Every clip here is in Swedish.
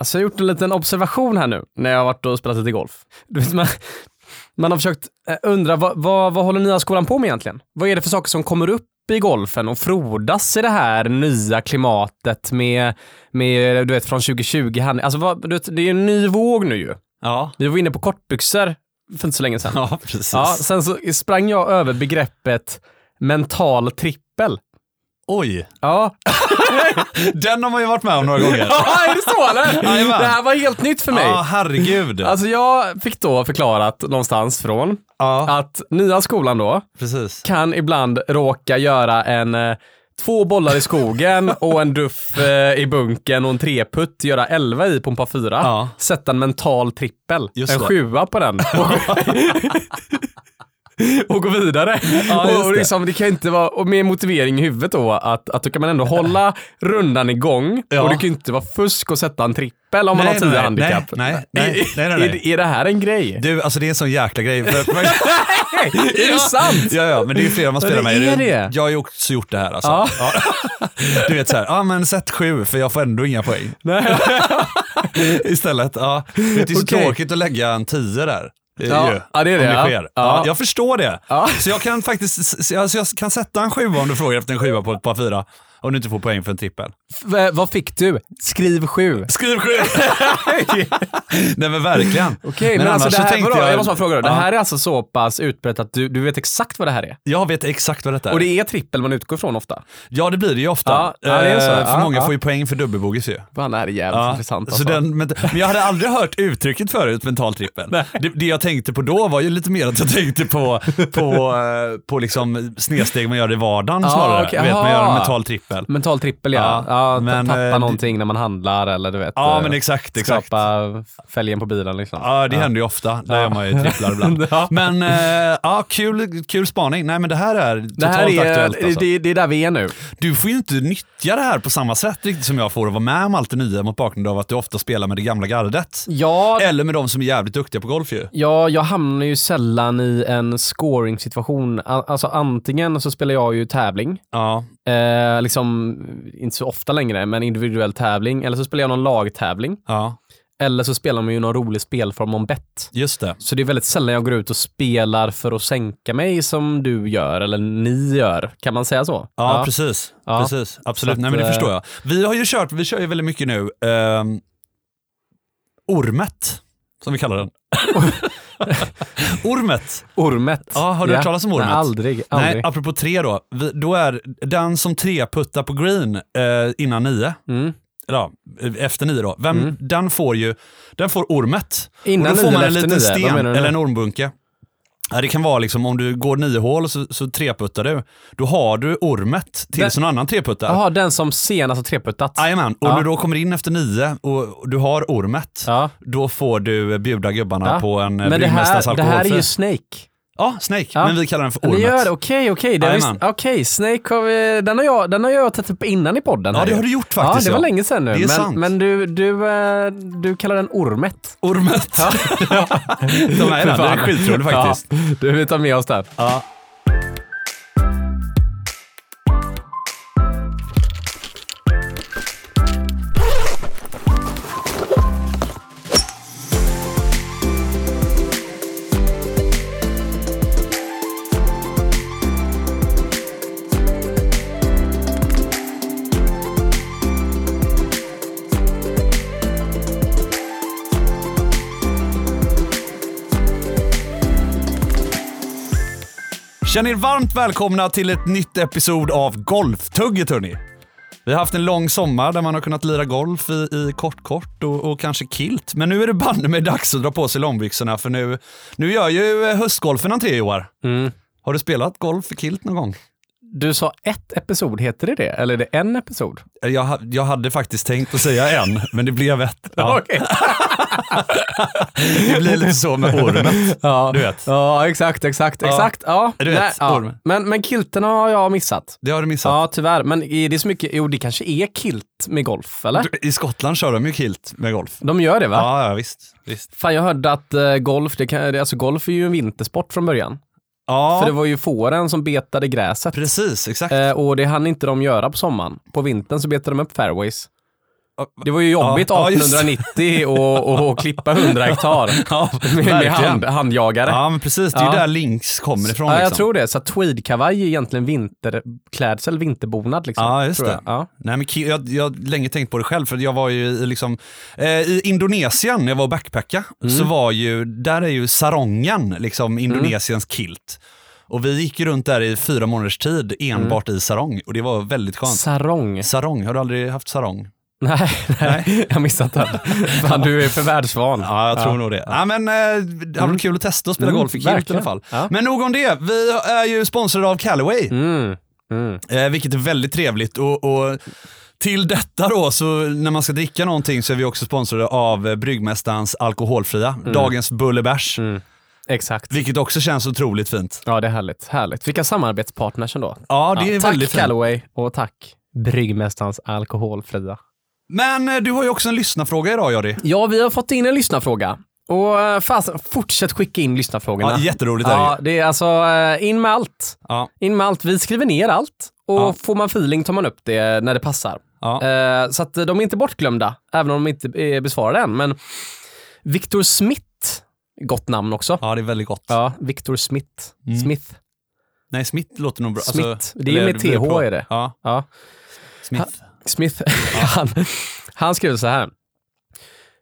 Alltså jag har gjort en liten observation här nu när jag har varit och spelat lite golf. Man, man har försökt eh, undra vad, vad, vad håller nya skolan på med egentligen? Vad är det för saker som kommer upp i golfen och frodas i det här nya klimatet med, med du vet från 2020. Han- Alltså vad, du vet, det är en ny våg nu ju. Ja, Vi var inne på kortbyxor för inte så länge sedan. ja precis. Ja, sen så sprang jag över begreppet mental trippel. Oj, Ja, den har man ju varit med om några gånger. är det så eller? Jajamän. Det här var helt nytt för mig. Ja, herregud. Alltså jag fick då förklarat någonstans från ja, att nya skolan då precis. kan ibland råka göra en eh, två bollar i skogen och en duff eh, i bunken och en treputt, göra elva i på en par fyra. Ja. Sätta en mental trippel, Just en det. sjua på den. och gå vidare. Ja, och liksom, det kan inte vara, och med motivering i huvudet då, att, att då kan man ändå hålla rundan igång Ja. och det kan inte vara fusk att sätta en trippel om man Nej, har tio nej, handikapp. nej, nej, nej, nej, nej, nej. Är, det- är det här en grej? Du, alltså det är en sån jäkla grej. Är det sant? Ja, ja, men det är flera man spelar med. är det. Jag har ju också gjort det här alltså. Ja. Ja. Du vet så här, ja men sätt sju för jag får ändå inga poäng. Nej. Istället, ja. Det är så Okej. tråkigt att lägga en tio där. Ja, ja, det är det, ja. sker. Ja. Ja. jag förstår det. Ja. Så jag kan faktiskt så jag, så jag kan sätta en sjua om du frågar efter en sjua på ett par fyra. Om du inte får poäng för en trippel. V- vad fick du? Skriv sju. Skriv sju! Nej men verkligen. Okej, men, annars alltså det så här, tänkte vadå, jag, jag- måste bara fråga då. Det här är alltså så pass utbrett att du, du vet exakt vad det här är? Jag vet exakt vad detta är. Och det är trippel man utgår från ofta? Ja det blir det ju ofta. Ja, ja, det är så. Eh, För Ja, många ja. får ju poäng för dubbelbogis ju. Fan, det här är jävligt intressant så alltså. den, men, men jag hade aldrig hört uttrycket förut, mental trippel. Nej. Det, det jag tänkte på då var ju lite mer att jag tänkte på, på, eh, på liksom snedsteg man gör i vardagen Ja, snarare. okej, vet, man gör en mental trippel. Mental trippel ja. Ja, ja men, tappa eh, någonting när man handlar eller du vet. Ja eh, men exakt, exakt. Skrapa fälgen på bilen liksom. Ja, det händer ju ofta. Där gör man ju tripplar ibland. Ja. Men eh, ja, kul, kul spaning. Nej men det här är totalt Det här är, aktuellt alltså. det, det är där vi är nu. Du får ju inte nyttja det här på samma sätt riktigt som jag får och vara med om allt det nya mot bakgrund av att du ofta spelar med det gamla gardet. Ja, Eller med de som är jävligt duktiga på golf ju. Ja, jag hamnar ju sällan i en scoring-situation. Alltså antingen så spelar jag ju tävling, Ja, eh, liksom inte så ofta längre, men individuell tävling. Eller så spelar jag någon lagtävling. ja, Eller så spelar man ju någon rolig spelform om bett. just det. Så det är väldigt sällan jag går ut och spelar för att sänka mig som du gör, eller ni gör. Kan man säga så? Ja, precis. Ja. precis. Absolut. Så Nej, att, men det eh, förstår jag. Vi har ju kört, vi kör ju väldigt mycket nu, ehm, ormet, som vi kallar den. ormet. Ormet. Ja, har du hört talas om ormet? Nej, aldrig. aldrig. Nej, apropå tre då. Vi, då är den som tre puttar på green eh, innan nio, Mm. eller ja, efter nio då, vem, den får ju, den får ormet. Innan och då får nio man en liten nio? Sten eller en ormbunke. Ja, det kan vara liksom om du går nio hål så, så treputtar du. Då har du ormet tills Den- någon annan treputtar. Jaha, den som senast har treputtat. Jajamän, och Ja. du då kommer in efter nio och du har ormet, Ja. då får du bjuda gubbarna Ja. på en eh, det Bryggmästars här, det här är alkoholfri. ju Snake. Ja, Snake, Ja. men vi kallar den för Ni ormet. gör det, okej, okej. Det har Jajamän. vi- Okej, Snake har vi, den har jag, den har jag tagit upp innan i podden. Ja, här det ju. har du gjort Ja, faktiskt. det var länge sedan nu. Det är men sant. men du, du, eh, du kallar den ormet. Ormet. De är den, är skitroligt faktiskt. Ja, du, vi tar med oss den. Ja. Känn er varmt välkomna till ett nytt episod av Golftugget hörni. Vi har haft en lång sommar där man har kunnat lira golf i, i kort kort och, och kanske kilt. Men nu är det banne med dags att dra på sig långbyxorna för nu, nu gör ju höstgolfen entré år. Mm. Har du spelat golf i kilt någon gång? Du sa ett episod, heter det det? Eller är det en episod? Eh, Jag, jag hade faktiskt tänkt att säga en, men det blev ett. Ja, det blir lite så med ormet. Ja. Du vet. Ja, exakt, exakt, Ja. exakt. Ja. Du vet, ja. Men, men kilten har jag missat. Det har du missat. Ja, tyvärr. Men är det så mycket, jo det kanske är kilt med golf, eller? I Skottland kör de ju kilt med golf. De gör det va? Ja, ja visst. visst. Fan, jag hörde att eh, golf, det kan, alltså golf är ju en vintersport från början. Ja, För det var ju fåren som betade gräset. precis. Exakt. Eh, och det hann inte de göra på sommaren. På vintern så betade de upp fairways. Det var ju jobbigt Ja, ja, just det. 1890 och, och, och klippa 100 hektar Ja, med, med hand, handjagare. Ja, men precis. Det är ju Ja. där Links kommer ifrån. Ja, jag liksom. tror det. Så tweedkavaj är egentligen vinterklädsel, vinterbonad. Liksom, Ja, just det. jag. Ja. Nej, men jag, jag har länge tänkt på det själv, för jag var ju i, liksom, eh, i Indonesien, när jag var och backpacka, Mm. så var ju, där är ju sarongen liksom Indonesiens kilt. Och vi gick runt där i fyra månaders tid enbart Mm. i sarong och det var väldigt skönt. Sarong. Sarong, har du aldrig haft sarong? Nej, nej, jag missat den. Fan, du är för världsvan. Ja, jag tror nog det. Ja, men, eh, det har varit kul att testa att spela Mm, golf i kilt i alla fall. Ja. Men nog om det. Vi är ju sponsrade av Callaway. Mm. Mm. Eh, vilket är väldigt trevligt. Och, och till detta då, så när man ska dricka någonting så är vi också sponsrade av Bryggmästarens alkoholfria, dagens Bullebärs. Mm. Exakt. Vilket också känns otroligt fint. Ja, det är härligt. härligt. Vilka samarbetspartners ändå. Ja, det är tack väldigt fint. Callaway och tack Bryggmästarens alkoholfria. Men eh, du har ju också en lyssnarfråga idag, Jari. Ja, vi har fått in en lyssnarfråga. Och eh, fasen, fortsätt skicka in lyssnarfrågorna. Ja, jätteroligt Ja, det är alltså eh, in med allt. Ja, In med allt. Vi skriver ner allt och Ja. får man feeling tar man upp det när det passar. ja. Så att de är inte bortglömda, även om de inte är besvarade än. Men Victor Smith, gott namn också. ja, det är väldigt gott. Ja, Victor Smith. Mm. Smith. Nej, Smith låter nog bra. Smith. Det är med TH är det. Ja, Ja. Smith. Smith, han, han skrev så här.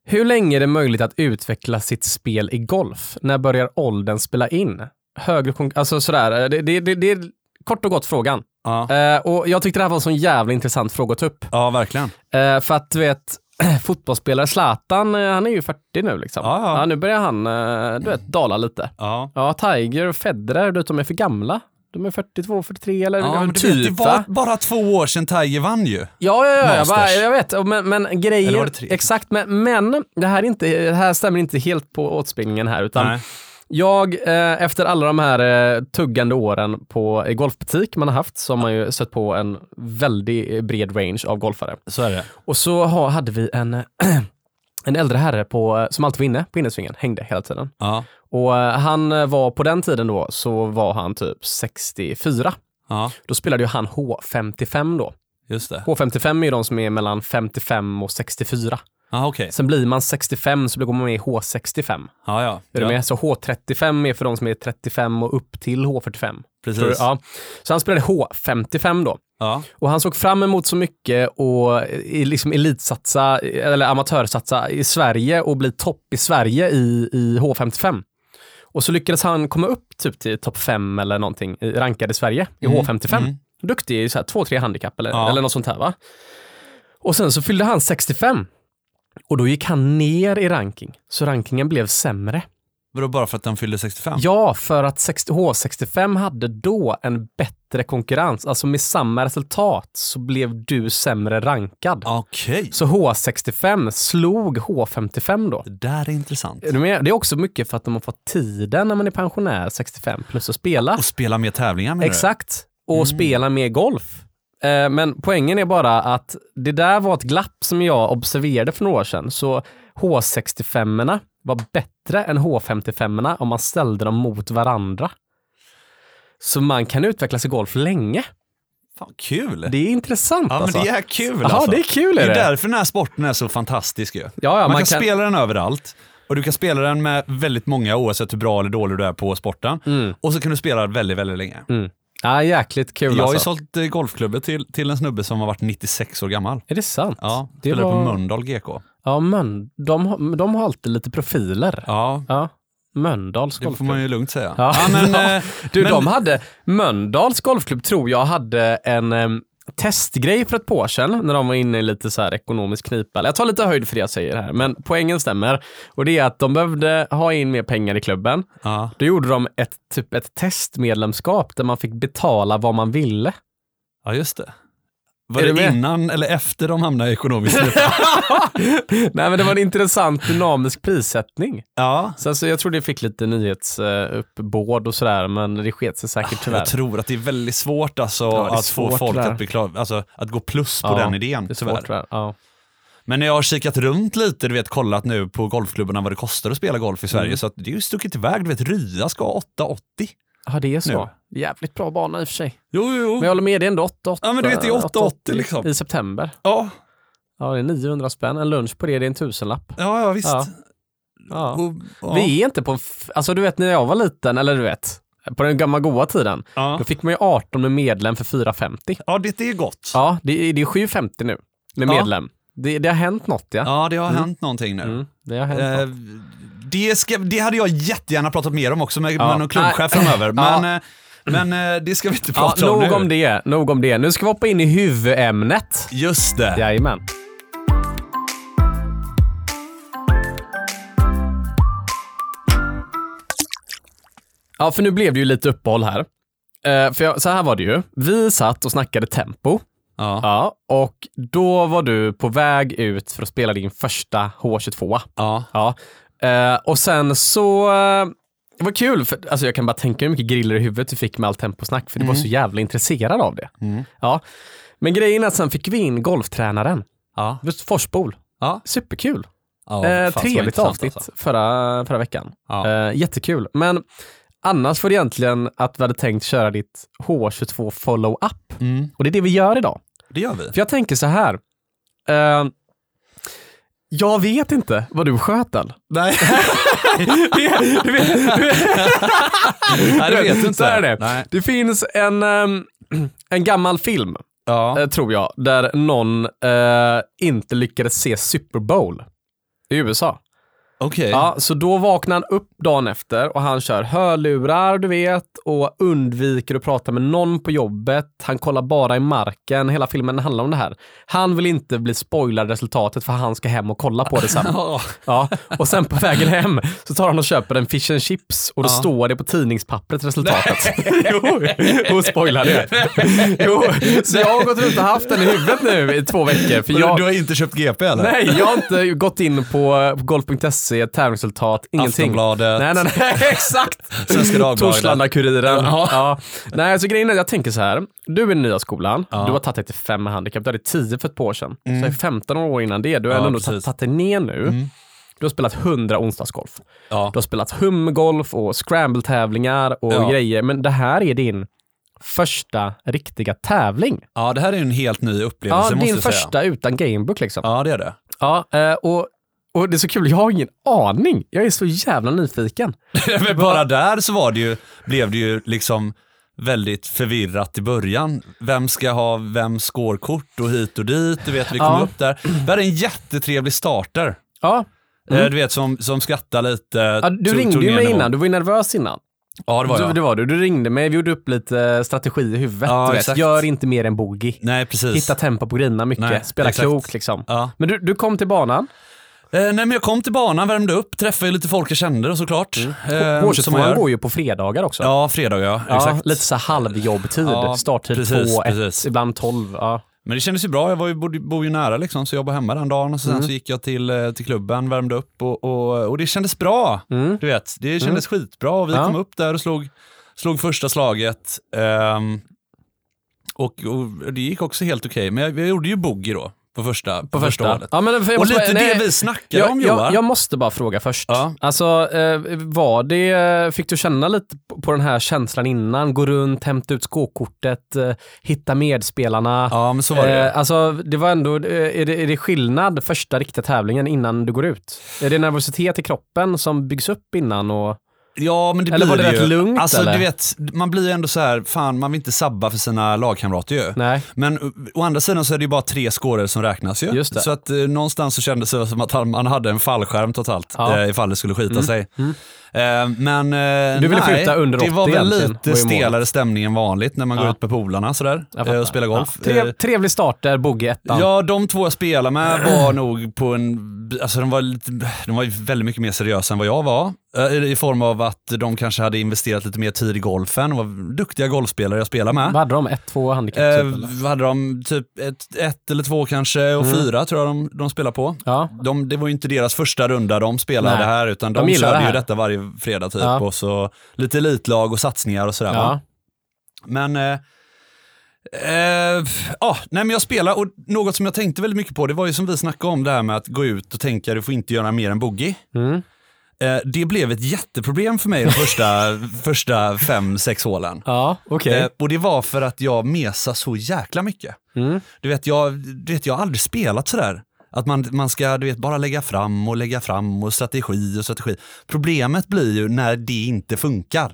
Hur länge är det möjligt att utveckla sitt spel i golf? När börjar åldern spela in? Högre alltså sådär, det, det, det, det är kort och gott frågan. Ja. Eh, och jag tyckte det här var en sån jävla intressant fråga att ta upp. ja, verkligen. Eh, för att du vet, fotbollsspelare Zlatan, eh, han är ju 40 nu liksom. Ja, ja. nu börjar han, eh, du vet, dala lite. Ja. Ja, Tiger och Federer, du vet, de är för gamla. De är 42, 43 eller Ja, men du typ vet, det var va? bara två år sedan Tiger vann ju. Ja, ja, ja jag, bara, jag vet. Men, men grejer, exakt, men, men det, här är inte, det här stämmer inte helt på åtspelningen här, utan Nej. jag, eh, efter alla de här eh, tuggande åren på i golfbutik man har haft, så har man ju sett på en väldigt bred range av golfare. Så är det. Och så ha, hade vi en, en äldre herre på, som alltid var inne på innesvingen, hängde hela tiden. Ja. Och eh, han eh, var, på den tiden då, så var han typ 64. Ja, Då spelade ju han H55 då. just det. H55 är ju de som är mellan 55 och 64. Ja, okej. Sen blir man 65 så går man med i H65. Ja, ja. Är ja. du med? Så H35 är för de som är 35 och upp till H45. Precis. Du? Ja. Så han spelade H55 då. Ja. Och han såg fram emot så mycket och liksom elitsatsa, eller amatörsatsa i Sverige och bli topp i Sverige i, i H55. Och så lyckades han komma upp typ till topp 5 eller någonting i- rankad i Sverige i H55. mm. Duktig i så här två, tre handikapp eller, Ja. eller något sånt här va. Och sen så fyllde han 65. Och då gick han ner i ranking, så rankingen blev sämre. Vadå, bara för att han fyllde 65? Ja, för att 60, H65 hade då en bättre konkurrens. Alltså med samma resultat så blev du sämre rankad. Okej. Så H65 slog H55 då. Det där är intressant. Det är också mycket för att de har fått tiden när man är pensionär 65 plus att spela. Och spela mer tävlingar menar Exakt. Och Mm. spela mer golf. Eh, Men poängen är bara att det där var ett glapp som jag observerade för några år sedan. Så H65 var bättre än H55 om man ställde dem mot varandra. Så man kan utvecklas i golf länge. Fan, kul! Det är intressant ja, alltså. men det är kul Jaha, alltså. det är kul Det är är det. därför den här sporten är så fantastisk ju. Ja, ja, man, man kan, kan- spela den överallt. Och du kan spela den med väldigt många oavsett hur bra eller dålig du är på sporten. Mm. Och så kan du spela väldigt, väldigt länge. Mm. Ja, jäkligt kul Jag har ju alltså. sålt eh, golfklubbor till, till en snubbe som har varit 96 år gammal. Är det sant? Ja, det spelade var... på Mölndal GK. Ja, men de, har- de har alltid lite profiler. Ja, Ja. Mölndals det får golfklubb. man ju lugnt säga. Ja. men, Ja. eh, Du, men- de hade, Mölndals golfklubb tror jag hade en testgrej för ett par sedan när de var inne i lite så här ekonomisk knipa. Jag tar lite höjd för det jag säger här, men poängen stämmer. Och det är att de behövde ha in mer pengar i klubben. ja. Då gjorde de ett, typ ett testmedlemskap där man fick betala vad man ville. ja, just det. Var Är det innan eller efter de hamnade i ekonomisk? Nej men det var en intressant dynamisk prissättning. ja. Så jag tror det fick lite nyhetsuppbåd och sådär, men det sket sig säkert tyvärr. Jag tror att det är väldigt svårt alltså, Ja, att få svårt folk det där. att, bli klar, alltså, att gå plus på Ja, den idén. Det är svårt tyvärr. Ja. Men när jag har kikat runt lite, du vet kollat nu på golfklubbarna vad det kostar att spela golf i Sverige, Mm. så att det är ju stuckit iväg. Du vet, Rya ska ha 880. Ja, det är så. Nu. Jävligt bra bana i och för sig. Jo, jo, Men jag håller med, det är ändå 8-8. Ja, men du vet, det är 8-80 liksom. I september. Ja. Ja, det är 900 spänn. En lunch på det, det är en tusenlapp. Ja, ja visst. Ja. Ja. Och, ja. Vi är inte på, en alltså du vet när jag var liten, eller du vet, på den gamla goa tiden, ja. då fick man ju 18 med medlem för 450. ja, det är gott. Ja, det är, det är 750 nu med medlem. Det, det har hänt något ja. Ja, det har Mm. hänt någonting nu. Mm, det har hänt Eh, något. Det, ska, det hade jag jättegärna pratat mer om också med, Ja. med någon klubbchef framöver. Ja. Men, eh, men eh, det ska vi inte Ja, prata om nog nu. om det, nog om det. Nu ska vi hoppa in i huvudämnet. Just det. Jajamän. Ja, för nu blev det ju lite uppehåll här. Eh, för jag, så här var det ju. Vi satt och snackade tempo. Ja. Ja, och då var du på väg ut för att spela din första H22. Ja. Ja. Eh, och sen så, eh, det var kul, för, alltså jag kan bara tänka hur mycket griller i huvudet du fick med allt temposnack, för du var så jävla intresserad av det. Mm. Ja. Men grejen är att sen fick vi in golftränaren, Ja. Forsbol. Ja. Superkul. ja eh, trevligt avsnitt alltså. förra, förra veckan. Ja. Eh, jättekul. Men annars var det egentligen att vi hade tänkt köra ditt H22 follow-up. Mm. Och det är det vi gör idag. Det gör vi. För jag tänker så här. Eh, jag vet inte vad du sköt än. Nej. du vet, du vet, du vet. Nej, det vet du inte. Så är det. Nej. Det finns en, ehm, en gammal film, Ja. eh, tror jag, där någon eh, inte lyckades se Super Bowl i USA. Okej. Ja, så då vaknar han upp dagen efter och han kör hörlurar, du vet, och undviker att prata med någon på jobbet. Han kollar bara i marken. Hela filmen handlar om det här. Han vill inte bli spoilad resultatet för han ska hem och kolla på det sen. Ja. Och sen på vägen hem så tar han och köper en fish and chips och då Ja. står det på tidningspappret resultatet. jo, och spoilar det. jo, så jag har gått runt och haft den i huvudet nu i två veckor. För Du, jag, du har inte köpt GP eller? nej, jag har inte gått in på, på golf.se, tävlingsresultat, ingenting. Aftonbladet. Nej, nej, nej, exakt. Svenska Dagbladet. Torslanda-Kuriren. Ja. Ja. Nej, så grejen är, jag tänker så här. Du är i nya skolan, Ja. du har tagit dig till fem med handikapp, du hade 10 för ett par år sedan. Så är 15 år innan det, du har Ja, ändå tagit dig ner nu. Du har spelat 100 onsdagsgolf. Ja. Du har spelat humgolf och scramble-tävlingar och Ja. grejer, men det här är din första riktiga tävling. ja, det här är en helt ny upplevelse Ja, din säga. första utan gamebook liksom. Ja, det är det. Ja, eh, och, och det är så kul, jag har ingen aning. Jag är så jävla nyfiken. Men bara där så var det ju, blev det ju liksom väldigt förvirrat i början. Vem ska ha vems scorekort och hit och dit, du vet vi kom Ja. upp där. Vi hade en jättetrevlig starter. Ja, Eh, Du vet som, som skrattade lite. Mm. ja du tog- ringde tog ju mig innan, du var ju nervös innan. Ja det var Du, jag. det var du. Du ringde mig, vi gjorde upp lite strategi i huvudet. Ja, du vet. Gör inte mer än bogey. Nej precis. Hitta tempo på grina mycket, Nej, spela exakt. klokt liksom. Ja. Men du, du kom till banan, Eh, nej men jag kom till banan, värmde upp, träffade lite folk jag kände såklart. Mm. Eh, som man H22 gör. går ju på fredagar också. Ja, fredag ja. Ja, Exakt. lite så halvjobbtid, Ja, starttid precis, 2, 1, precis. ibland 12. Ja. Men det kändes ju bra, jag var ju, bodde, bor ju nära liksom, så jag jobbade hemma den dagen och sen Mm. så gick jag till, eh, till klubben, värmde upp och, och, och det kändes bra. Mm. Du vet, det kändes skitbra och vi Ja. kom upp där och slog, slog första slaget. ehm, och, och det gick också helt okej, men jag, jag gjorde ju boogie då på första, på På första första. hålet. Ja, men, Och lite nej, det vi snackade jag, om Johan. jag, jag måste bara fråga först. Ja. Alltså, eh, var det, fick du känna lite på, den här känslan innan? Gå runt, hämta ut skåkortet, eh, hitta medspelarna. ja, men så var det. Eh, alltså, det var ändå, eh, är det, är det skillnad första riktiga tävlingen innan du går ut? Är det nervositet i kroppen som byggs upp innan? Och, Ja, men det Eller blir var det ju. rätt lugnt, Alltså eller? du vet, man blir ju ändå så här, fan man vill inte sabba för sina lagkamrater ju. nej. Men å- å andra sidan så är det ju bara tre scorer som räknas ju. Just det. Så att eh, någonstans så kändes det som att han, man hade en fallskärm totalt Ja. eh, ifall det skulle skita Mm. sig. Mm. Eh, men eh, Du ville nej, skjuta under det 80 var väl lite stelare stämning än vanligt när man går ut med polarna sådär eh, och spelar golf. Trev, trevlig starter, bogey ettan. Ja, de två jag spelade med var nog på en, alltså de var, lite, de var väldigt mycket mer seriösa än vad jag var. I form av att de kanske hade investerat lite mer tid i golfen och var duktiga golfspelare jag spelade med. Vad hade de? Ett, två handikapp? Eh, typ, hade de typ ett, ett eller två kanske och Mm. fyra tror jag de, de spelar på. Ja. De, det var ju inte deras första runda de spelade Nej. det här utan De de, körde det ju detta varje fredag typ Ja. och så lite elitlag och satsningar och sådär. Ja. Men eh, eh, ja, nej men jag spelar och något som jag tänkte väldigt mycket på det var ju som vi snackade om det här med att gå ut och tänka du får inte göra mer än boogie. Mm. Eh, det blev ett jätteproblem för mig de första, första fem, sex hålen. Ja, okej. Eh, och det var för att jag mesade så jäkla mycket. Mm. Du vet, jag, du vet, jag har aldrig spelat sådär. Att man, man ska du vet, bara lägga fram och lägga fram och strategi och strategi. Problemet blir ju när det inte funkar.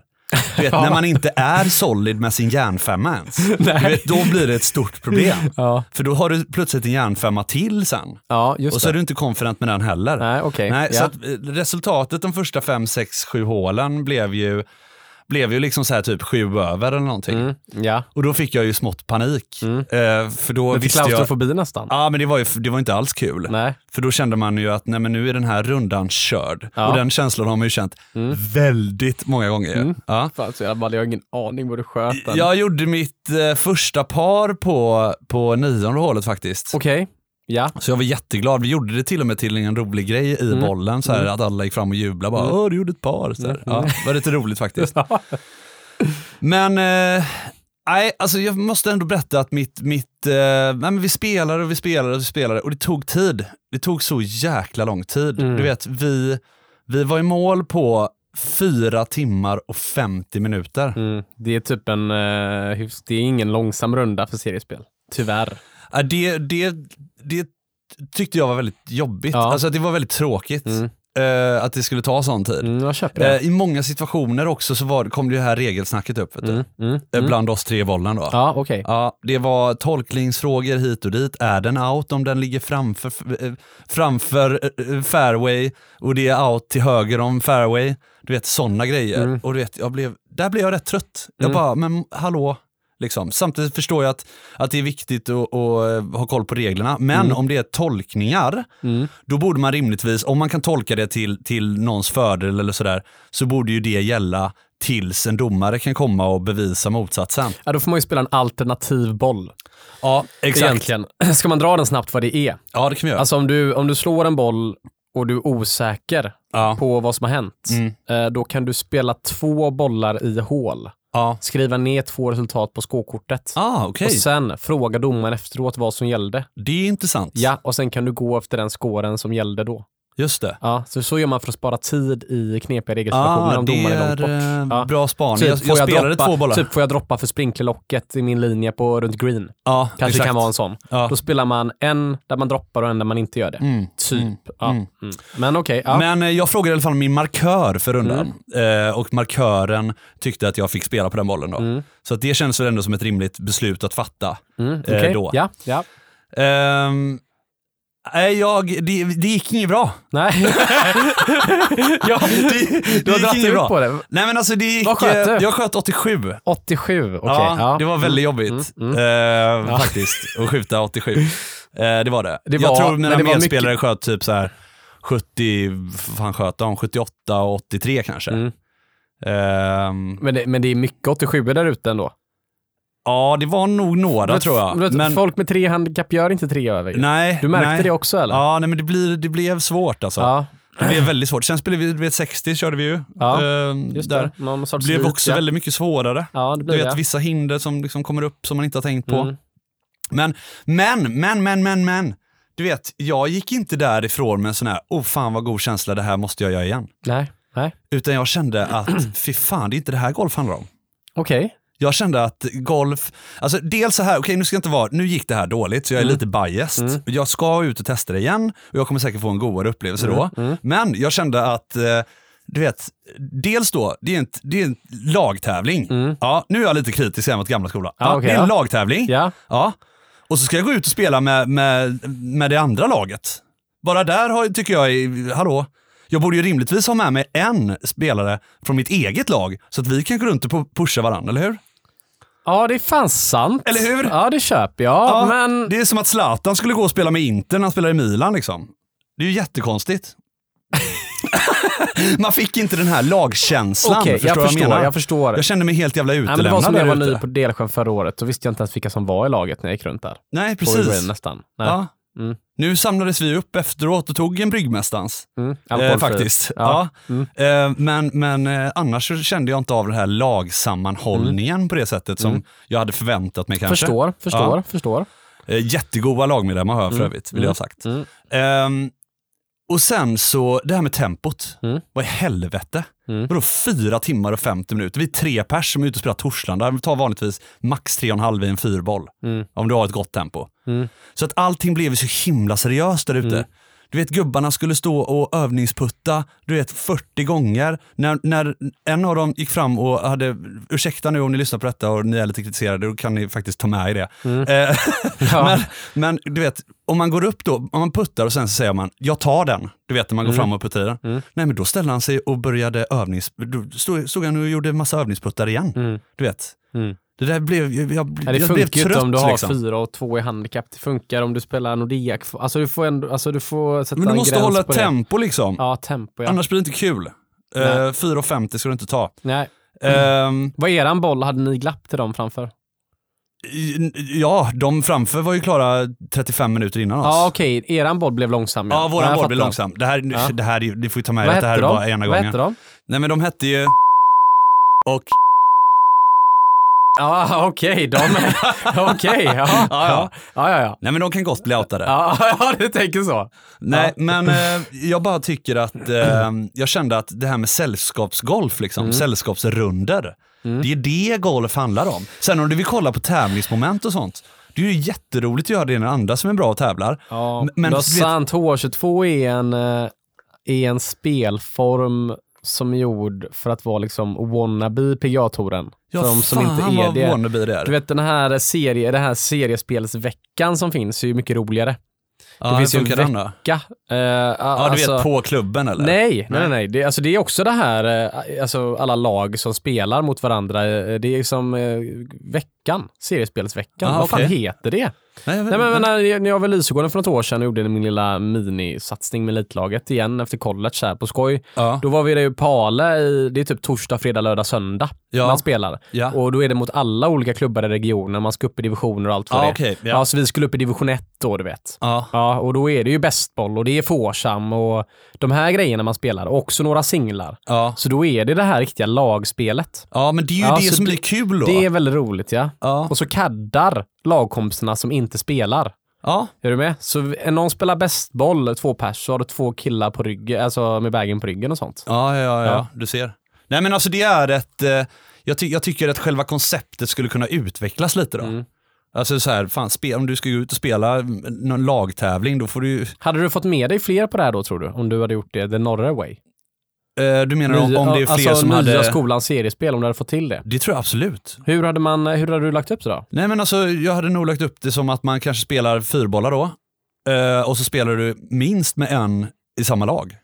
Du vet, När man inte är solid med sin järnfemma ens. Vet, då blir det ett stort problem. Ja. För då har du plötsligt en järnfemma till sen. ja, Och så är det. du inte confident med den heller. Nej, okej. Nej, Ja. så eh, resultatet de första fem, sex, sju hålen blev ju, blev ju liksom så här typ sju över eller någonting. Mm, ja. Och då fick jag ju smått panik. Mm. Eh, för då Lite visste jag... klaustrofobi nästan. Ja, men det var ju det var inte alls kul. Nej. För då kände man ju att nej, men nu är den här rundan körd. Ja. Och den känslan har man ju känt Mm. väldigt många gånger. Mm. Ja. Fan, så jävla ball. Jag har ingen aning vad du sköt den. Jag gjorde mitt eh, första par på, på nionde hålet faktiskt. Okej. Ja. Så jag var jätteglad. Vi gjorde det till och med till en rolig grej i Mm. bollen, så här, Mm. att alla gick fram och jublade. Bara, Mm. Åh, du gjorde ett par. Så här. Mm. Ja, det var lite roligt faktiskt. Men, eh, nej, alltså jag måste ändå berätta att mitt, mitt eh, nej, men vi spelade och vi spelade och vi spelade och det tog tid. Det tog så jäkla lång tid. Mm. Du vet, vi, vi var i mål på fyra timmar och 50 minuter. Mm. Det är typ en, eh, det är ingen långsam runda för seriespel. Tyvärr. Det, det, det tyckte jag var väldigt jobbigt. Ja. Alltså det var väldigt tråkigt Mm. eh, att det skulle ta sån tid. Mm. Eh, I många situationer också så var, kom det här regelsnacket upp. Mm. Mm. Mm. Bland oss tre i bollen då. Ja. Ja, det var tolkningsfrågor hit och dit. Är den out om den ligger framför, framför fairway och det är out till höger om fairway? Du vet sådana grejer. Mm. Och du vet, jag blev, där blev jag rätt trött. Jag Mm. bara, men hallå? Liksom. Samtidigt förstår jag att, att det är viktigt att, att eh, ha koll på reglerna. Men Mm. om det är tolkningar, Mm. då borde man rimligtvis, om man kan tolka det till, till någons fördel eller sådär, så borde ju det gälla tills en domare kan komma och bevisa motsatsen. Ja, då får man ju spela en alternativ boll. Ja, exakt. Egentligen. Ska man dra den snabbt vad det är? Ja, det kan vi göra. Alltså om du, om du slår en boll och du är osäker ja. på vad som har hänt, Mm. eh, då kan du spela två bollar i hål. Ja. Skriva ner två resultat på skåkortet. Ah, okej. Och sen fråga domaren efteråt vad som gällde. Det är intressant. Ja, och sen kan du gå efter den skåren som gällde då. Just det. Ja, så, så gör man för att spara tid i knepiga regelsituationer Ah, om domaren är långt bort. eh, Ja. bra spaning. Typ, jag får jag jag spelade droppa, två bollar. Typ får jag droppa för sprinklerlocket i min linje på runt green. ja, Kanske exakt. kan vara en sån. Ja. Då spelar man en där man droppar och en där man inte gör det. Mm. Typ. Mm. Ja. Mm. Mm. Men okej, ja. Men eh, jag frågade i alla fall min markör för rundan Mm. eh, och markören tyckte att jag fick spela på den bollen då. Mm. Så att det känns väl ändå som ett rimligt beslut att fatta. Mm. Okej, då. Ja, ja. Ehm, Nej, jag, det, det gick inget bra. Nej. ja, Det, du har gick dragit ut bra. på det. Nej men alltså det gick, Vad sköt du? eh, jag sköt 87. 87, okej. ja, ja. det var väldigt jobbigt Mm, mm. eh, faktiskt, att skjuta 87. Eh, det var det. Det jag var- tror men mina det var medspelare sköt typ så här 70, vad fan sköt de? 78 och 83 kanske. Mm. Ehm, Men, det, men det är mycket 87 där ute ändå. Ja, det var nog några Du vet- tror jag. du vet, Men, Folk med tre handikapp gör inte tre över. nej, Du märkte nej. det också eller? Ja, nej, men det, blir, det blev svårt alltså. Ja, Det blev väldigt svårt. Sen spelade vi, du vet 60 körde vi ju. Ja, Ehm, just där. det. Någon sorts Det blev också ja. väldigt mycket svårare. Ja, det Du blir vet det. vissa hinder som liksom kommer upp som man inte har tänkt på. Mm. Men, men, men, men, men, men. Du vet, jag gick inte därifrån med en sån här, oh fan vad god känsla, det här måste jag göra igen. Nej, nej. Utan jag kände att, fy fan, det är inte det här golf handlar om. Okej. Jag kände att golf, alltså dels så här, okej nu ska jag inte vara, nu gick det här dåligt så jag är Mm. lite biased. Mm. Jag ska ut och testa det igen och jag kommer säkert få en godare upplevelse då. Mm. Men jag kände att, eh, du vet, dels då, det är en, det är en lagtävling. Mm. Ja, nu är jag lite kritisk här mot gamla skolan. Ja, okej, det är en ja. lagtävling. Ja. Ja. Och så ska jag gå ut och spela med, med, med det andra laget. Bara där har, tycker jag, är- hallå, jag borde ju rimligtvis ha med mig en spelare från mitt eget lag så att vi kan gå runt och pu- pusha varandra, eller hur? Ja, det är fan sant. Eller hur? Ja, det köper jag. Ja, men... Det är som att Zlatan skulle gå och spela med Inter när han spelar i Milan. Liksom. Det är ju jättekonstigt. Man fick inte den här lagkänslan. Okej, förstår jag vad förstår. menar? Jag förstår. Jag kände mig helt jävla utelämnad det var som när jag var ny på Delsjön förra året. Då visste jag inte ens vilka som var i laget när jag gick runt där. Nej, På precis. nästan. Nej. Ja. Mm. Nu samlades vi upp efteråt och tog en bryggmästans. Mm. Eh, faktiskt. Ja. Ja. Mm. Eh, men men eh, annars så kände jag inte av den här lagsammanhållningen på det sättet som Mm. jag hade förväntat mig kanske. Förstår, förstår, förstår. Eh, jättegoda lagmedlemmar har jag för Mm. övrigt, vill jag ha sagt. Mm. Och sen så, det här med tempot. Mm. Vad i helvete? Mm. Vadå fyra timmar och 50 minuter? Vi är tre pers som är ute och spelar Torslanda. Det tar vanligtvis max tre och en halv i en fyrboll. Mm. Om du har ett gott tempo. Mm. Så att allting blev så himla seriöst där ute. Mm. Du vet gubbarna skulle stå och övningsputta, du vet 40 gånger. När, när en av dem gick fram och hade, ursäkta nu om ni lyssnar på detta och ni är lite kritiserade, då kan ni faktiskt ta med i det. Mm. Eh, Ja. men, men du vet, om man går upp då, om man puttar och sen så säger man, jag tar den. Du vet när man går Mm. fram och puttar i den. Mm. Nej men då ställde han sig och började övnings... Då stod, stod han och gjorde massa övningsputtar igen. Mm. Du vet. Mm. Det där blev, jag, jag, Ja, det jag blev trött inte om du har liksom. fyra och två i handikapp. Det funkar om du spelar Nordea. Alltså du får, ändå, alltså, du får sätta Men du en måste gräns hålla på ett det. tempo liksom. Ja, tempo ja. Annars blir det inte kul. Uh, Nej. 4,50 ska du inte ta. Nej. Ehm, Vad är eran boll? Hade ni glapp till dem framför? ja, de framför var ju klara 35 minuter innan oss. Ja, okej. Eran boll blev långsam. Ja, Jag våran boll blev långsam. Det här, Ja. det här, det får ju ta med Vad att det här är bara ena Vad gången. hette de? Nej men de hette ju... Och... Ja, okej. De... Okej. ja. Ja, Ja, ja, ja. Nej men de kan gott bli outade. Ja, ja, du tänker så. Nej, men eh, jag bara tycker att eh, jag kände att det här med sällskapsgolf, liksom, Mm. sällskapsrunder, det är det golf handlar om. Sen om du vill kolla på tävlingsmoment och sånt, det är ju jätteroligt att göra det när andra som är bra och tävlar. Ja, Men- men vet- sant. H22 är en, eh, är en spelform som är gjord för att vara liksom wannabe PGA-touren. Ja, för de som fan inte är det. wannabe det är. Du vet den här, serie, den här seriespelsveckan som finns är ju mycket roligare. ja, det finns ju en funkar den då? Vecka. Eh, Ja, du vet på klubben eller? Nej, nej, nej. nej. Det, alltså, det är också det här, eh, alltså alla lag som spelar mot varandra. eh, Det är som eh, veckan, seriespelsveckan. Ah, Vad fan okej. heter det? Nej, Nej, men, när, jag var i Lysegården för något år sedan och gjorde min lilla minisatsning med elitlaget igen efter college här på skoj. ja. Då var vi där i Pale i, det är typ torsdag, fredag, lördag, söndag Ja. man spelar. Ja. Och då är det mot alla olika klubbar i regionen, man ska upp i divisioner och allt vad Ja, det okej, ja. Så vi skulle upp i division 1 då, du vet. Ja. Och då är det ju bästboll och det är Foursam och de här grejerna man spelar. Och också några singlar. Ja. Så då är det det här riktiga lagspelet. ja, men det är ju det som blir kul då. Det är väldigt roligt ja. Ja. Och så kaddar lagkompisarna som inte spelar. Ja. Är du med? Så någon spelar bästboll, två pers, så har du två killar på ryggen, alltså med bagen på ryggen och sånt. Ja, ja, ja, Ja. du ser. Nej men alltså det är ett, eh, jag, ty- jag tycker att själva konceptet skulle kunna utvecklas lite då. Mm. Alltså så här, fan, spe- om du ska gå ut och spela någon lagtävling, då får du ju- Hade du fått med dig fler på det här då tror du? Om du hade gjort det the norra way? Eh, du menar om, Nya- om det är fler alltså som nya hade... skolans seriespel, om du hade fått till det. Det tror jag absolut. Hur hade, man, hur hade du lagt upp det då? Nej men alltså jag hade nog lagt upp det som att man kanske spelar fyrbollar då. Eh, och så spelar du minst med en i samma lag.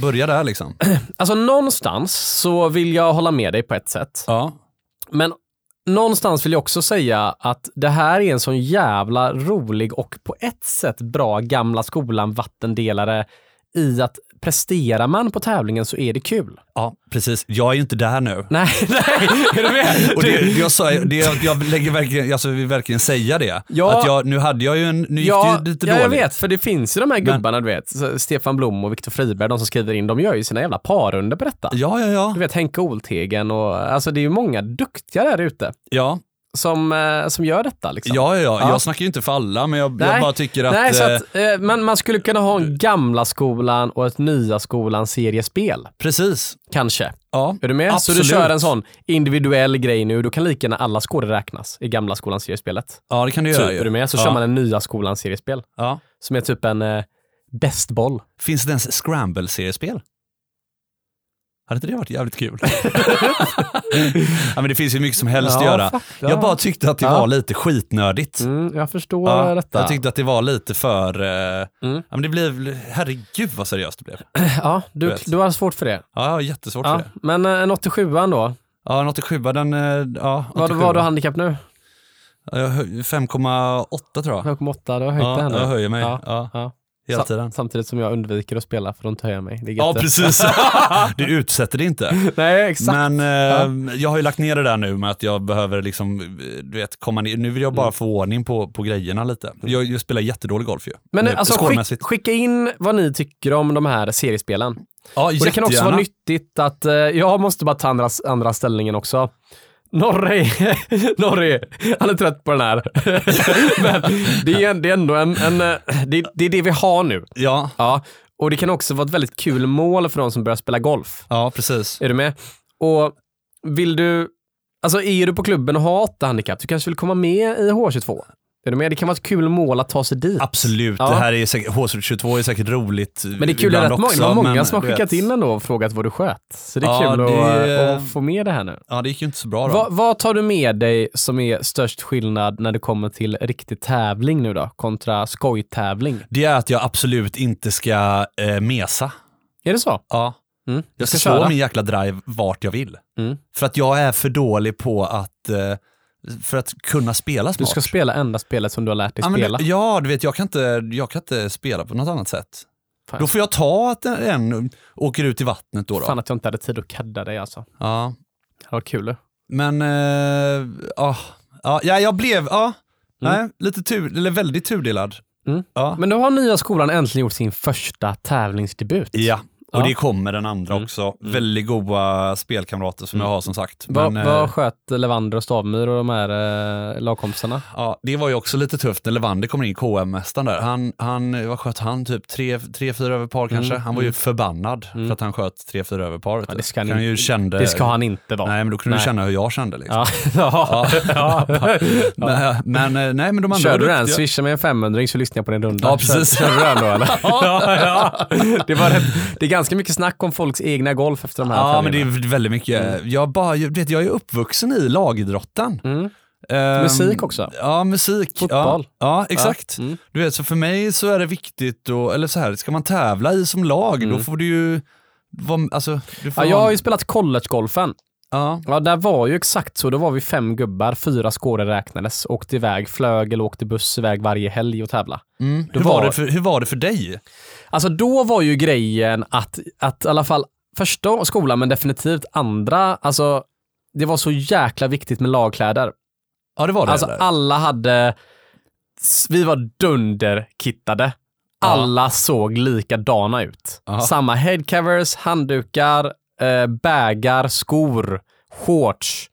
Börja där liksom. Alltså någonstans så vill jag hålla med dig på ett sätt. Ja. Men någonstans vill jag också säga att det här är en sån jävla rolig och på ett sätt bra gamla skolan vattendelare i att presterar man på tävlingen så är det kul. Ja, precis. Jag är ju inte där nu. Nej, nej, är du med? Och det, jag, sa, det, jag lägger verkligen, alltså vill verkligen säga det. Ja. Att jag, nu hade jag ju en, nu gick Ja, det ju lite ja, jag dåligt. vet, för det finns ju de här gubbarna, du vet. Stefan Blom och Viktor Friberg, de som skriver in, de gör ju sina jävla parunder på detta. Ja, ja, ja. Du vet Henke Oltegen och alltså det är ju många duktiga där ute Ja, som, eh, som gör detta. Liksom. ja, ja, ja. Ja. Jag snackar ju inte för alla, men jag, jag bara tycker att... Nej, så eh, att, eh, man, man skulle kunna ha en gamla skolan och ett nya skolan seriespel. Precis. Kanske. Ja, Är du med? Så Absolut. du kör en sån individuell grej nu, då kan lika gärna alla skådor räknas i gamla skolans seriespelet. ja det kan du Typ, göra ju. är du med? Så ja. kör man en nya skolans seriespel. Ja. Som är typ en eh, bästboll. Finns det ens Scramble-seriespel? Hade inte det varit jävligt kul? ja, men det finns ju mycket som helst att göra. fuck, ja. Jag bara tyckte att det Ja. var lite skitnördigt. Mm, jag förstår Ja, detta. jag tyckte att det var lite för... Eh, Mm. ja, men det blev... Herregud vad seriöst det blev. Ja, du, vet. du har svårt för det. Ja, jag har jättesvårt Ja, för det. men eh, en 87an då? Ja, en 87 den... eh, Ja, Vad 87. var du handikapp nu? Ja, jag hö- 5,8 tror jag. 5,8, du har höjt det Ja, här nu. jag höjer mig. Ja, Ja, ja. Hela tiden. Samtidigt som jag undviker att spela för inte höja mig. Det är Ja, precis. Du utsätter det inte. Nej, exakt. Men eh, jag har ju lagt ner det där nu med att jag behöver liksom, du vet, komma ner. Nu vill jag bara Mm. få ordning på, på grejerna lite. Jag, jag spelar jättedålig golf ju. Men Nu, eh, alltså, skick, skicka in vad ni tycker om de här seriespelen. Ja, Och det kan också vara nyttigt att, eh, jag måste bara ta andra, andra ställningen också. Norre, Norre, han är trött på den här. Men det är, det är ändå en, en eh, det, det är det vi har nu. Ja, Ja, Och det kan också vara ett väldigt kul mål för de som börjar spela golf. Ja, precis. Är du med? Och vill du, alltså är du på klubben och har åtta handikapp, du kanske vill komma med i H22? Är du med? Det kan vara ett kul mål att ta sig dit. Absolut, Ja. det här är säkert, H22 är säkert roligt Men det är kul, många, också, det var många som har skickat vet, in ändå och frågat vad du sköt. Så det är Ja, kul det- Att, att få med det här nu. Ja, det gick ju inte så bra då. Vad, vad tar du med dig som är störst skillnad när det kommer till riktig tävling nu då, kontra skojtävling? Det är att jag absolut inte ska eh, mesa. Är det så? Ja. Mm. Jag ska ska slå min jäkla drive vart jag vill. Mm. För att jag är för dålig på att, eh, för att kunna spela Du smart. ska spela enda spelet som du har lärt dig ja, spela. det, ja, du vet, jag kan, inte, jag kan inte spela på något annat sätt. Fan. Då får jag ta att en, åker ut i vattnet då. då. Fan att jag inte hade tid att kadda dig alltså. Ja. Det var kul. Men, eh, ja, ja, ja, jag blev, ja, Mm. nej, lite tur, eller väldigt tudelad. Mm. Ja. Men nu har nya skolan äntligen gjort sin första tävlingsdebut. ja, och Ja. det kommer den andra Mm. också. Mm. Väldigt goda spelkamrater som Mm. jag har som sagt. Vad, eh, vad sköt Levander och Stavmyr och de här eh, lagkompisarna? Ja, det var ju också lite tufft när Levander kommer in, KM-mästaren där. Han, han, vad sköt han? Typ tre, tre fyra över par kanske? Mm, Han var ju mm. förbannad Mm. för att han sköt tre, fyra över par. Ja, det ska han ju kände, Det ska han inte vara. Nej, men då kunde Nej. du känna hur jag kände. Liksom. Ja. ja. Men, men, eh, nej, men de andra Körde du den? Swisha med en 500 så lyssnar jag på din runda. Ja, precis. Körde du den då eller? ja, ja. Det, var det är ganska mycket snack om folks egna golf efter de här Ja, men det är väldigt mycket. Jag, bara, jag, vet, jag är uppvuxen i lagidrotten. Mm. Ehm, Musik också. Ja, musik. Fotboll. Ja, ja exakt. Ja. Mm. Du vet, så för mig så är det viktigt, och, eller så här, ska man tävla i som lag, Mm. då får du ju vara, alltså, du får Ja, jag har ju spelat collegegolfen. ja. Ja, där var ju exakt så. Då var vi fem gubbar, fyra skåror räknades, åkte iväg, flög eller åkte buss iväg varje helg och tävla. Mm. Hur, var var- det för, hur var det för dig? Alltså då var ju grejen att, att i alla fall första skolan, men definitivt andra, alltså det var så jäkla viktigt med lagkläder. Ja, det var det. Alltså eller? alla hade, vi var dunderkittade. Alla såg likadana ut. Ja. Samma headcovers, handdukar, eh, bägar, skor, shorts,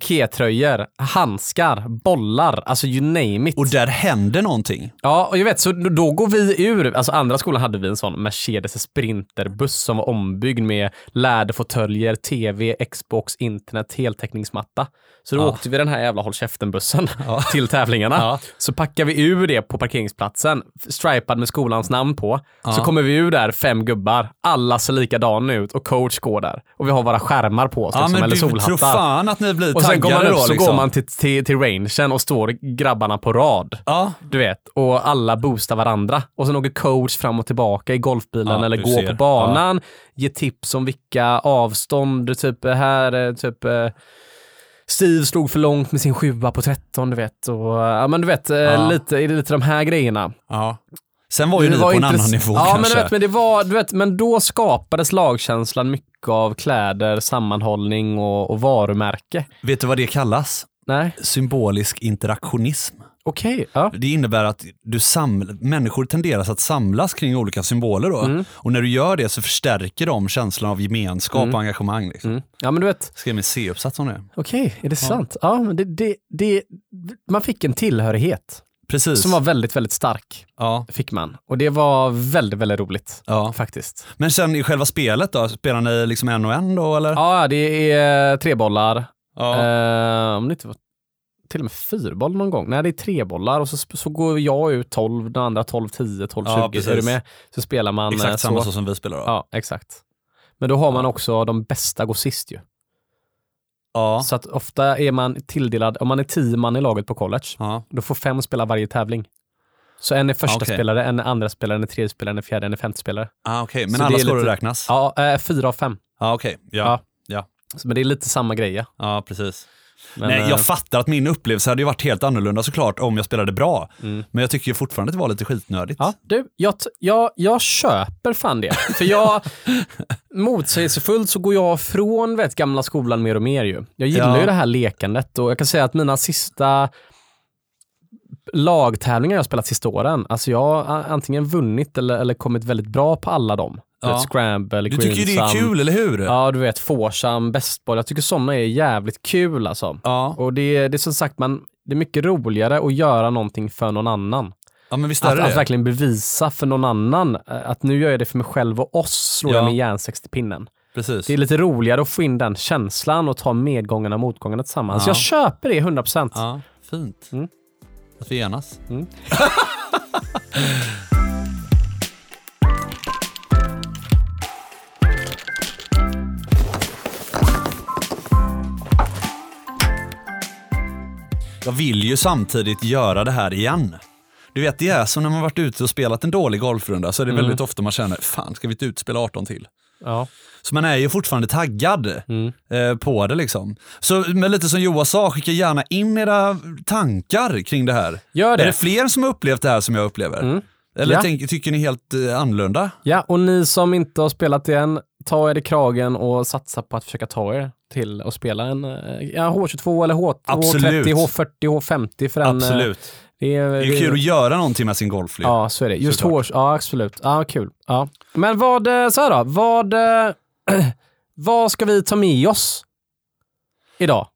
pikétröjor, handskar, bollar, alltså you name it. Och där hände någonting. Ja, och jag vet, så då går vi ur, alltså andra skolan hade vi en sån Mercedes Sprinterbuss som var ombyggd med läderfåtöljer, tv, Xbox, internet, heltäckningsmatta. Så då Ja. åkte vi den här jävla håll käften-bussen Ja. till tävlingarna. Ja. Så packar vi ur det på parkeringsplatsen, stripad med skolans namn på. Så kommer vi ur där, fem gubbar. Alla ser likadana ut och coach går där. Och vi har våra skärmar på oss, Ja, liksom, men eller du tror solhattar. fan att ni blir sen går man upp då så liksom. går man till, till, till rangen och står grabbarna på rad. Ja, Du vet, och alla boostar varandra. Och sen åker coach fram och tillbaka i golfbilen Ja, eller går ser. på banan, ger tips om vilka avstånd, typ här, eh, typ eh, Steve slog för långt med sin sjua på 13, du vet. Och, ja, men du vet, eh, Ja. lite, lite de här grejerna. ja. Sen var ju Det ni på en annan nivå ja, kanske. Men, du vet, men, det var, du vet, men då skapades lagkänslan mycket av kläder, sammanhållning och, och varumärke. Vet du vad det kallas? Nej, Symbolisk interaktionism. okej. ja. Det innebär att du saml- människor tenderar att samlas kring olika symboler då. Mm. Och när du gör det så förstärker de känslan av gemenskap Mm. och engagemang. Liksom. Mm. Ja, men du vet, Skrev min C-uppsats om det. okej, är det sant? Ja, men det, det, det, man fick en tillhörighet Precis. som var väldigt, väldigt stark. ja, Fick man. Och det var väldigt, väldigt roligt. ja. Faktiskt. Men sen i själva spelet då, spelar ni liksom en och en då eller? Ja, det är tre bollar. Ja. Eh, om det inte var till och med fyrboll någon gång. Nej, det är tre bollar och så, så går jag ut 12, den andra 12, 10, 12, 20. Ja, är du med? Så spelar man eh, Exakt samma så. så som vi spelar då. Ja, exakt. Men då har man också de bästa går sist ju. Ja. Så att ofta är man tilldelad, om man är tio man i laget på college, ja. då får fem spela varje tävling. Så en är första Okej. spelare, en är andra spelare, en är tredje spelare, en är fjärde, en är femte spelare. Ah, Okej, men Så alla skåror lite- räknas? Ja, eh, fyra av fem. Ah, Okej, ja. Ja. Ja. Så, men det är lite samma grej. ja, precis. Men, Nej, eh, jag fattar att min upplevelse hade ju varit helt annorlunda såklart om jag spelade bra. Mm. Men jag tycker fortfarande att det var lite skitnödigt. Ja, du, jag, jag, jag köper fan det. För jag, motsägelsefullt så går jag från vet, gamla skolan mer och mer ju. Jag gillar Ja. ju det här lekandet och jag kan säga att mina sista lagtävlingar jag spelat sista åren, alltså jag har antingen vunnit eller, eller kommit väldigt bra på alla dem. Du vet, scramble, Du tycker ju det är kul, eller hur? Ja, du vet, foursome, bästboll. Jag tycker sådana är jävligt kul alltså. Ja. Och det, det är som sagt, man, det är mycket roligare att göra någonting för någon annan. Ja men visst är Att, det att det. verkligen bevisa för någon annan eh, att nu gör jag det för mig själv och oss, slår Ja. jag med järnsex till pinnen. Precis. Det är lite roligare att få in den känslan och ta medgångarna och motgångarna tillsammans. Ja. Jag köper det 100%. Ja, fint. Mm. Att vi enas. Mm. Jag vill ju samtidigt göra det här igen. Du vet, det är som när man varit ute och spelat en dålig golfrunda så är det Mm. väldigt ofta man känner, fan ska vi inte utspela 18 till? Ja. Så man är ju fortfarande taggad Mm. eh, på det liksom. Så men lite som Joa sa, skicka gärna in era tankar kring det här. Gör det. Är det fler som har upplevt det här som jag upplever? Mm. Eller Ja. tänk, tycker ni helt eh, annorlunda? Ja, och ni som inte har spelat än, ta er i kragen och satsa på att försöka ta er till att spela en eh, ja, H22 eller H, Absolut. H30, H40, H50 för en... eh, Absolut. Det är, Det är kul att göra någonting med sin golf. Ja, så är det. Just. H, ja absolut. Ja, kul. Ja. Men vad, eh, så här då, vad, vad ska vi ta med oss idag?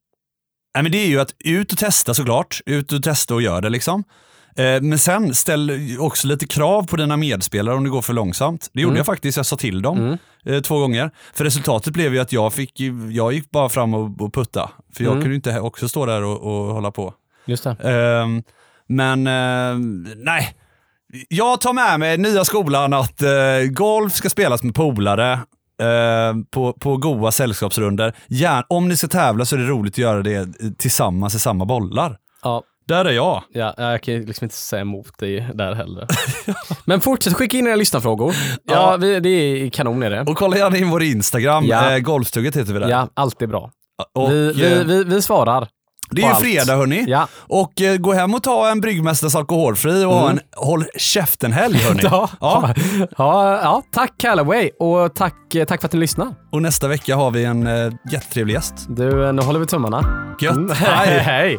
Nej, men det är ju att ut och testa såklart. Ut och testa och gör det liksom. Eh, Men sen ställ också lite krav på dina medspelare om det går för långsamt. Det gjorde Mm. jag faktiskt, jag sa till dem Mm. eh, två gånger. För resultatet blev ju att jag, fick, jag gick bara fram och, och putta. För jag Mm. kunde inte också stå där och, och hålla på. Just det. Ehm, men ehm, nej, jag tar med mig nya skolan att eh, golf ska spelas med polare eh, på, på goa sällskapsrunder. Gärna, om ni ska tävla så är det roligt att göra det tillsammans i samma bollar. Ja, Där är jag. ja, jag kan liksom inte säga emot dig där heller. Men fortsätt skicka in era lyssnarfrågor. Ja, vi, det är kanon är det. Och kolla gärna in vår Instagram, Ja. eh, heter vi där. Ja, allt är bra. Och, vi, vi, eh, vi, vi svarar. det är på ju allt. fredag hörni. Ja. Och eh, gå hem och ta en Bryggmästars alkoholfri och ha en håll käften-helg hörni. Mm. Ja. Ja. Ja, ja, tack Callaway och tack, eh, tack för att ni lyssnar. Och nästa vecka har vi en eh, jättetrevlig gäst. Du, eh, nu håller vi tummarna. Gött. Mm. Hej. Hej.